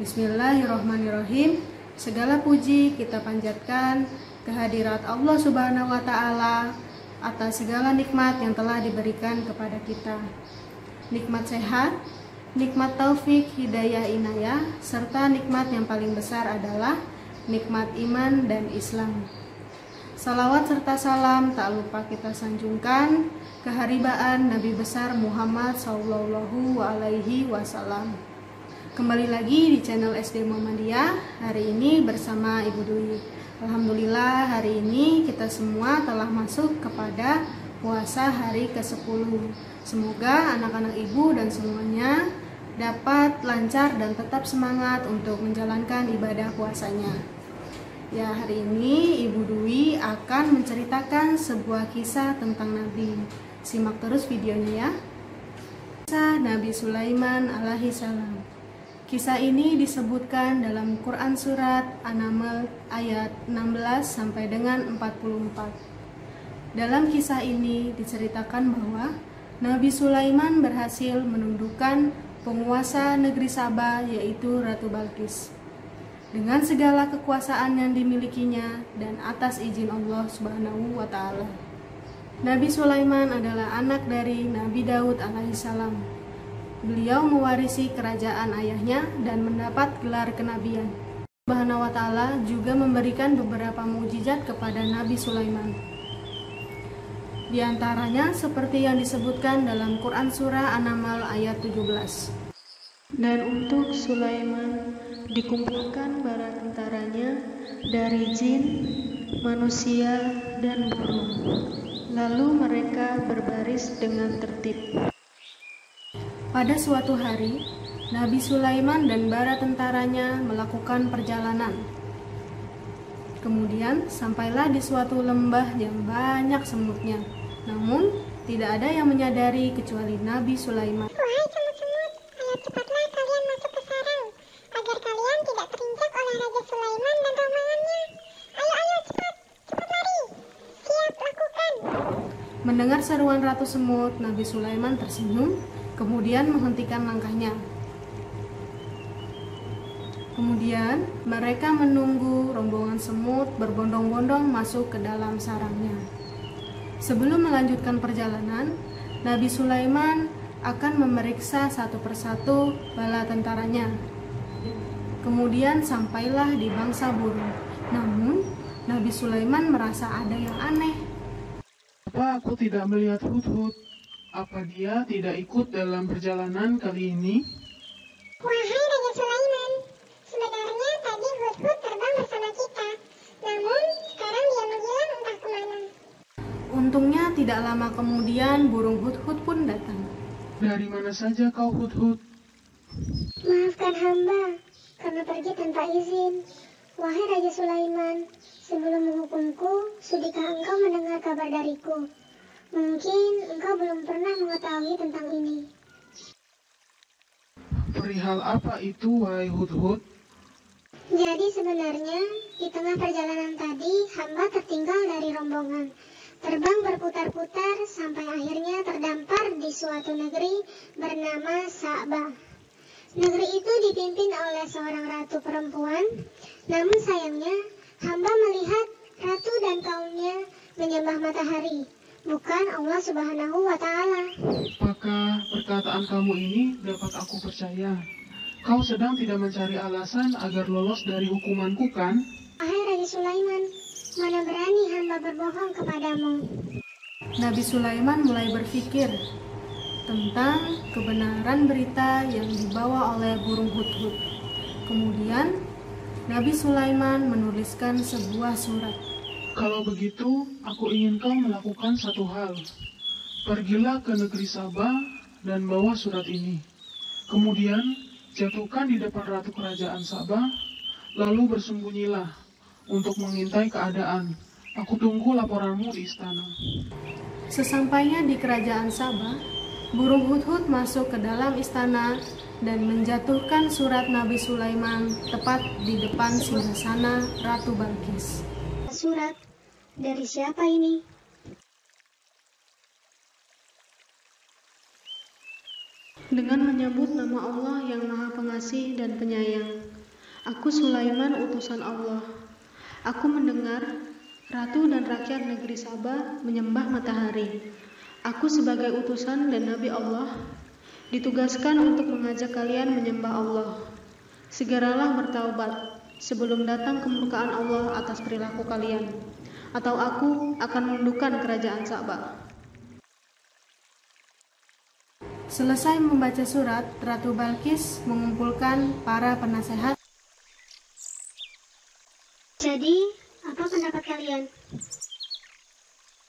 Bismillahirrahmanirrahim. Segala puji kita panjatkan kehadirat Allah Subhanahu wa taala atas segala nikmat yang telah diberikan kepada kita. Nikmat sehat, nikmat taufik, hidayah inayah, serta nikmat yang paling besar adalah nikmat iman dan Islam. Salawat serta salam tak lupa kita sanjungkan keharibaan Nabi besar Muhammad Sallallahu Alaihi Wasallam. Kembali lagi di channel SD Muhammadiyah hari ini bersama Ibu Dwi. Alhamdulillah hari ini kita semua telah masuk kepada puasa hari ke-10. Semoga anak-anak ibu dan semuanya dapat lancar dan tetap semangat untuk menjalankan ibadah puasanya. Ya, hari ini Ibu Dwi akan menceritakan sebuah kisah tentang Nabi. Simak terus videonya ya. Kisah Nabi Sulaiman alaihi salam. Kisah ini disebutkan dalam Quran Surat An-Naml ayat 16 sampai dengan 44. Dalam kisah ini diceritakan bahwa Nabi Sulaiman berhasil menundukkan penguasa negeri Sabah yaitu Ratu Balkis. Dengan segala kekuasaan yang dimilikinya dan atas izin Allah Subhanahu wa taala. Nabi Sulaiman adalah anak dari Nabi Daud alaihissalam Beliau mewarisi kerajaan ayahnya dan mendapat gelar kenabian. Subhanahu wa taala juga memberikan beberapa mujizat kepada Nabi Sulaiman. Di antaranya seperti yang disebutkan dalam Quran surah An-Naml ayat 17. Dan untuk Sulaiman dikumpulkan para tentaranya dari jin, manusia, dan burung. Lalu mereka berbaris dengan tertib. Pada suatu hari, Nabi Sulaiman dan bara tentaranya melakukan perjalanan. Kemudian sampailah di suatu lembah yang banyak semutnya. Namun, tidak ada yang menyadari kecuali Nabi Sulaiman. Wahai semut-semut, ayo cepatlah kalian masuk ke sarang, agar kalian tidak terinjak oleh Raja Sulaiman dan rombongannya. Ayo, ayo, cepat, cepat lari. Siap, lakukan. Mendengar seruan Ratu Semut, Nabi Sulaiman tersenyum kemudian menghentikan langkahnya. Kemudian mereka menunggu rombongan semut berbondong-bondong masuk ke dalam sarangnya. Sebelum melanjutkan perjalanan, Nabi Sulaiman akan memeriksa satu persatu bala tentaranya. Kemudian sampailah di bangsa burung. Namun, Nabi Sulaiman merasa ada yang aneh. Apa aku tidak melihat hut-hut? Apa dia tidak ikut dalam perjalanan kali ini? Wahai Raja Sulaiman, sebenarnya tadi Hudhud terbang bersama kita. Namun, sekarang dia menghilang entah ke mana. Untungnya tidak lama kemudian burung hut-hut pun datang. Dari mana saja kau hut-hut? Maafkan hamba, karena pergi tanpa izin. Wahai Raja Sulaiman, sebelum menghukumku, sudikah engkau mendengar kabar dariku? Mungkin engkau belum pernah mengetahui tentang ini. Perihal apa itu, wahai hut-hut? Jadi sebenarnya di tengah perjalanan tadi hamba tertinggal dari rombongan. Terbang berputar-putar sampai akhirnya terdampar di suatu negeri bernama Sa'bah. Negeri itu dipimpin oleh seorang ratu perempuan, namun sayangnya hamba melihat ratu dan kaumnya menyembah matahari, bukan Allah Subhanahu wa taala. Apakah perkataan kamu ini dapat aku percaya? Kau sedang tidak mencari alasan agar lolos dari hukumanku kan? Wahai Raja Sulaiman, mana berani hamba berbohong kepadamu? Nabi Sulaiman mulai berpikir tentang kebenaran berita yang dibawa oleh burung hut-hut. Kemudian, Nabi Sulaiman menuliskan sebuah surat. Kalau begitu, aku ingin kau melakukan satu hal. Pergilah ke negeri Sabah dan bawa surat ini. Kemudian, jatuhkan di depan ratu kerajaan Sabah, lalu bersembunyilah untuk mengintai keadaan. Aku tunggu laporanmu di istana. Sesampainya di kerajaan Sabah, burung hut-hut masuk ke dalam istana dan menjatuhkan surat Nabi Sulaiman tepat di depan singgasana Ratu Balkis. Surat dari siapa Dengan menyebut nama Allah yang Maha Pengasih dan Penyayang. Aku Sulaiman utusan Allah. Aku mendengar ratu dan rakyat negeri Sabah menyembah matahari. Aku sebagai utusan dan nabi Allah ditugaskan untuk mengajak kalian menyembah Allah. Segeralah bertaubat sebelum datang kemurkaan Allah atas perilaku kalian, atau aku akan menundukkan kerajaan Sabah. Selesai membaca surat, Ratu Balkis mengumpulkan para penasehat. Jadi, apa pendapat kalian?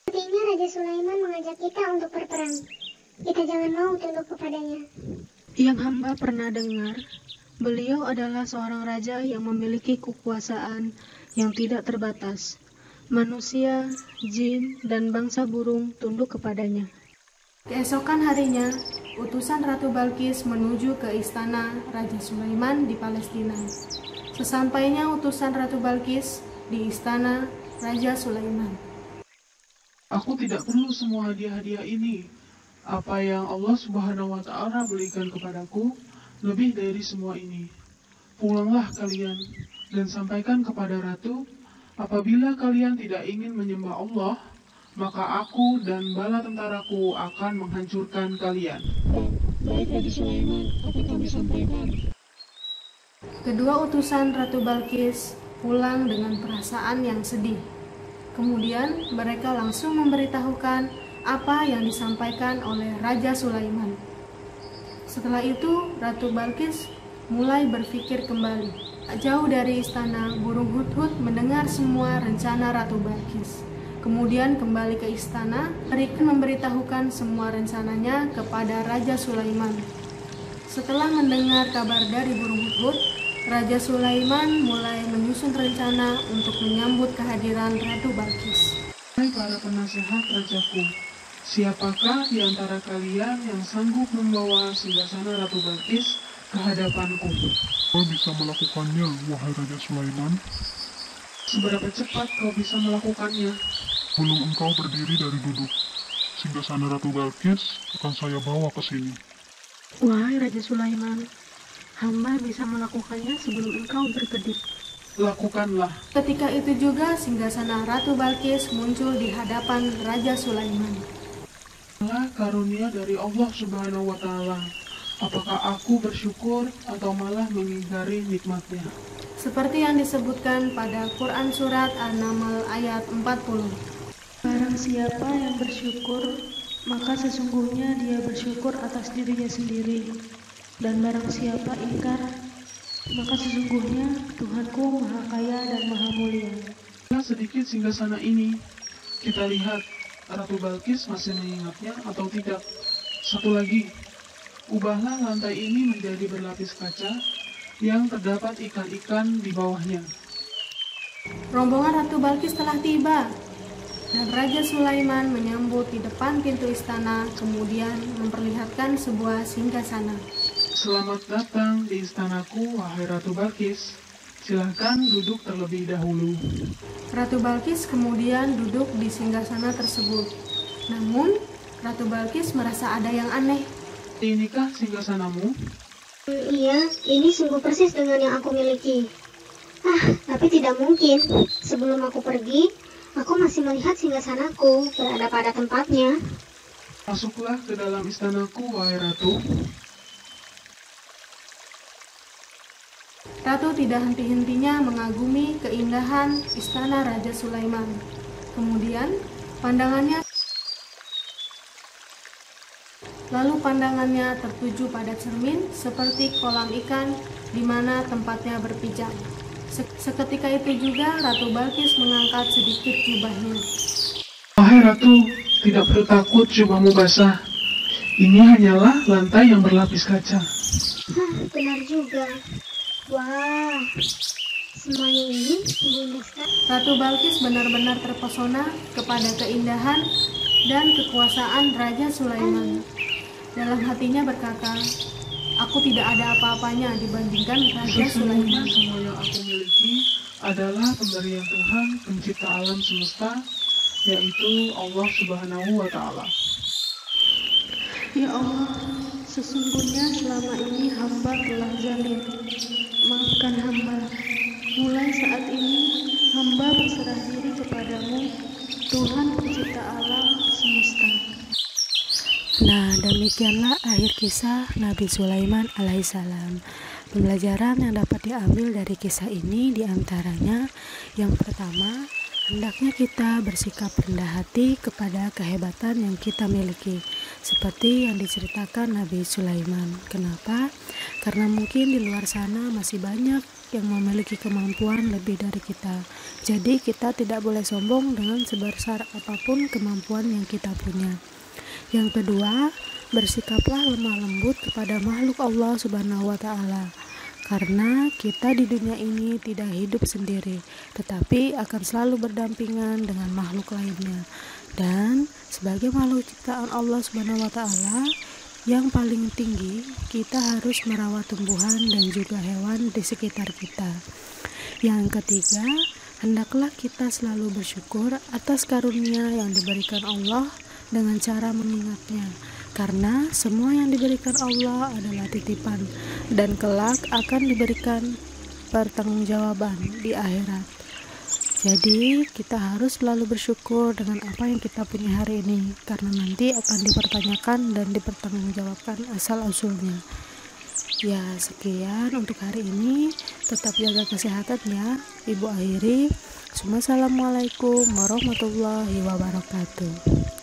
Sepertinya Raja Sulaiman mengajak kita untuk berperang. Kita jangan mau tunduk kepadanya. Yang hamba pernah dengar, beliau adalah seorang raja yang memiliki kekuasaan yang tidak terbatas. Manusia, jin, dan bangsa burung tunduk kepadanya. Keesokan harinya, utusan Ratu Balkis menuju ke istana Raja Sulaiman di Palestina. Sesampainya utusan Ratu Balkis di istana Raja Sulaiman. Aku tidak perlu semua hadiah-hadiah ini. Apa yang Allah Subhanahu wa taala berikan kepadaku lebih dari semua ini. Pulanglah kalian dan sampaikan kepada ratu, apabila kalian tidak ingin menyembah Allah, maka aku dan bala tentaraku akan menghancurkan kalian. Baik Raja Sulaiman, apa kami sampaikan? Kedua utusan Ratu Balkis pulang dengan perasaan yang sedih. Kemudian mereka langsung memberitahukan apa yang disampaikan oleh Raja Sulaiman. Setelah itu, Ratu Balkis mulai berpikir kembali. Jauh dari istana, burung hut-hut mendengar semua rencana Ratu Balkis. Kemudian kembali ke istana, mereka memberitahukan semua rencananya kepada Raja Sulaiman. Setelah mendengar kabar dari burung hut Raja Sulaiman mulai menyusun rencana untuk menyambut kehadiran Ratu Balkis. Hai para penasehat rajaku, siapakah di antara kalian yang sanggup membawa singgasana Ratu Balkis ke hadapanku? Kau bisa melakukannya, wahai Raja Sulaiman. Seberapa cepat kau bisa melakukannya? Belum engkau berdiri dari duduk. Singgasana Ratu Balkis akan saya bawa ke sini. Wahai Raja Sulaiman, hamba bisa melakukannya sebelum engkau berkedip. Lakukanlah. Ketika itu juga singgasana Ratu Balkis muncul di hadapan Raja Sulaiman. Inilah karunia dari Allah Subhanahu wa taala. Apakah aku bersyukur atau malah mengingkari nikmatnya? Seperti yang disebutkan pada Quran Surat An-Naml ayat 40. Barang siapa yang bersyukur, maka sesungguhnya dia bersyukur atas dirinya sendiri. Dan barang siapa ingkar, maka sesungguhnya Tuhanku maha kaya dan maha mulia. Nah, sedikit singgasana ini, kita lihat Ratu Balkis masih mengingatnya atau tidak. Satu lagi, ubahlah lantai ini menjadi berlapis kaca yang terdapat ikan-ikan di bawahnya. Rombongan Ratu Balkis telah tiba, dan Raja Sulaiman menyambut di depan pintu istana, kemudian memperlihatkan sebuah singgasana. Selamat datang di istanaku, wahai Ratu Balkis. Silahkan duduk terlebih dahulu. Ratu Balkis kemudian duduk di singgasana tersebut. Namun, Ratu Balkis merasa ada yang aneh. Inikah singgasanamu? Hmm, iya, ini sungguh persis dengan yang aku miliki. Ah, tapi tidak mungkin. Sebelum aku pergi, aku masih melihat singgasanaku berada pada tempatnya. Masuklah ke dalam istanaku, wahai Ratu. Ratu tidak henti-hentinya mengagumi keindahan istana Raja Sulaiman. Kemudian, pandangannya lalu pandangannya tertuju pada cermin seperti kolam ikan di mana tempatnya berpijak. Se- Seketika itu juga Ratu Balkis mengangkat sedikit jubahnya. Wahai Ratu, tidak perlu takut jubahmu basah. Ini hanyalah lantai yang berlapis kaca. Hah, benar juga. Wah, semuanya ini sekali. Ratu Balkis benar-benar terpesona kepada keindahan dan kekuasaan Raja Sulaiman. Dalam hatinya berkata, Aku tidak ada apa-apanya dibandingkan Raja Sulaiman. semua yang aku miliki adalah pemberian Tuhan pencipta alam semesta, yaitu Allah Subhanahu wa Ta'ala. Ya Allah, Sesungguhnya selama ini hamba telah zalim. Maafkan hamba. Mulai saat ini hamba berserah diri kepadamu, Tuhan pencipta alam semesta. Nah, demikianlah akhir kisah Nabi Sulaiman alaihissalam. Pembelajaran yang dapat diambil dari kisah ini di antaranya yang pertama, hendaknya kita bersikap rendah hati kepada kehebatan yang kita miliki, seperti yang diceritakan Nabi Sulaiman. Kenapa? Karena mungkin di luar sana masih banyak yang memiliki kemampuan lebih dari kita. Jadi kita tidak boleh sombong dengan sebesar apa pun kemampuan yang kita punya. Yang kedua, bersikaplah lemah lembut kepada makhluk Allah Subhanahu wa taala. Karena kita di dunia ini tidak hidup sendiri, tetapi akan selalu berdampingan dengan makhluk lainnya. Dan sebagai makhluk ciptaan Allah Subhanahu wa taala, yang paling tinggi, kita harus merawat tumbuhan dan juga hewan di sekitar kita. Yang ketiga, hendaklah kita selalu bersyukur atas karunia yang diberikan Allah dengan cara mengingatnya karena semua yang diberikan Allah adalah titipan dan kelak akan diberikan pertanggungjawaban di akhirat. Jadi, kita harus selalu bersyukur dengan apa yang kita punya hari ini karena nanti akan dipertanyakan dan dipertanggungjawabkan asal-usulnya. Ya, sekian untuk hari ini. Tetap jaga kesehatan ya. Ibu akhiri. Assalamualaikum warahmatullahi wabarakatuh.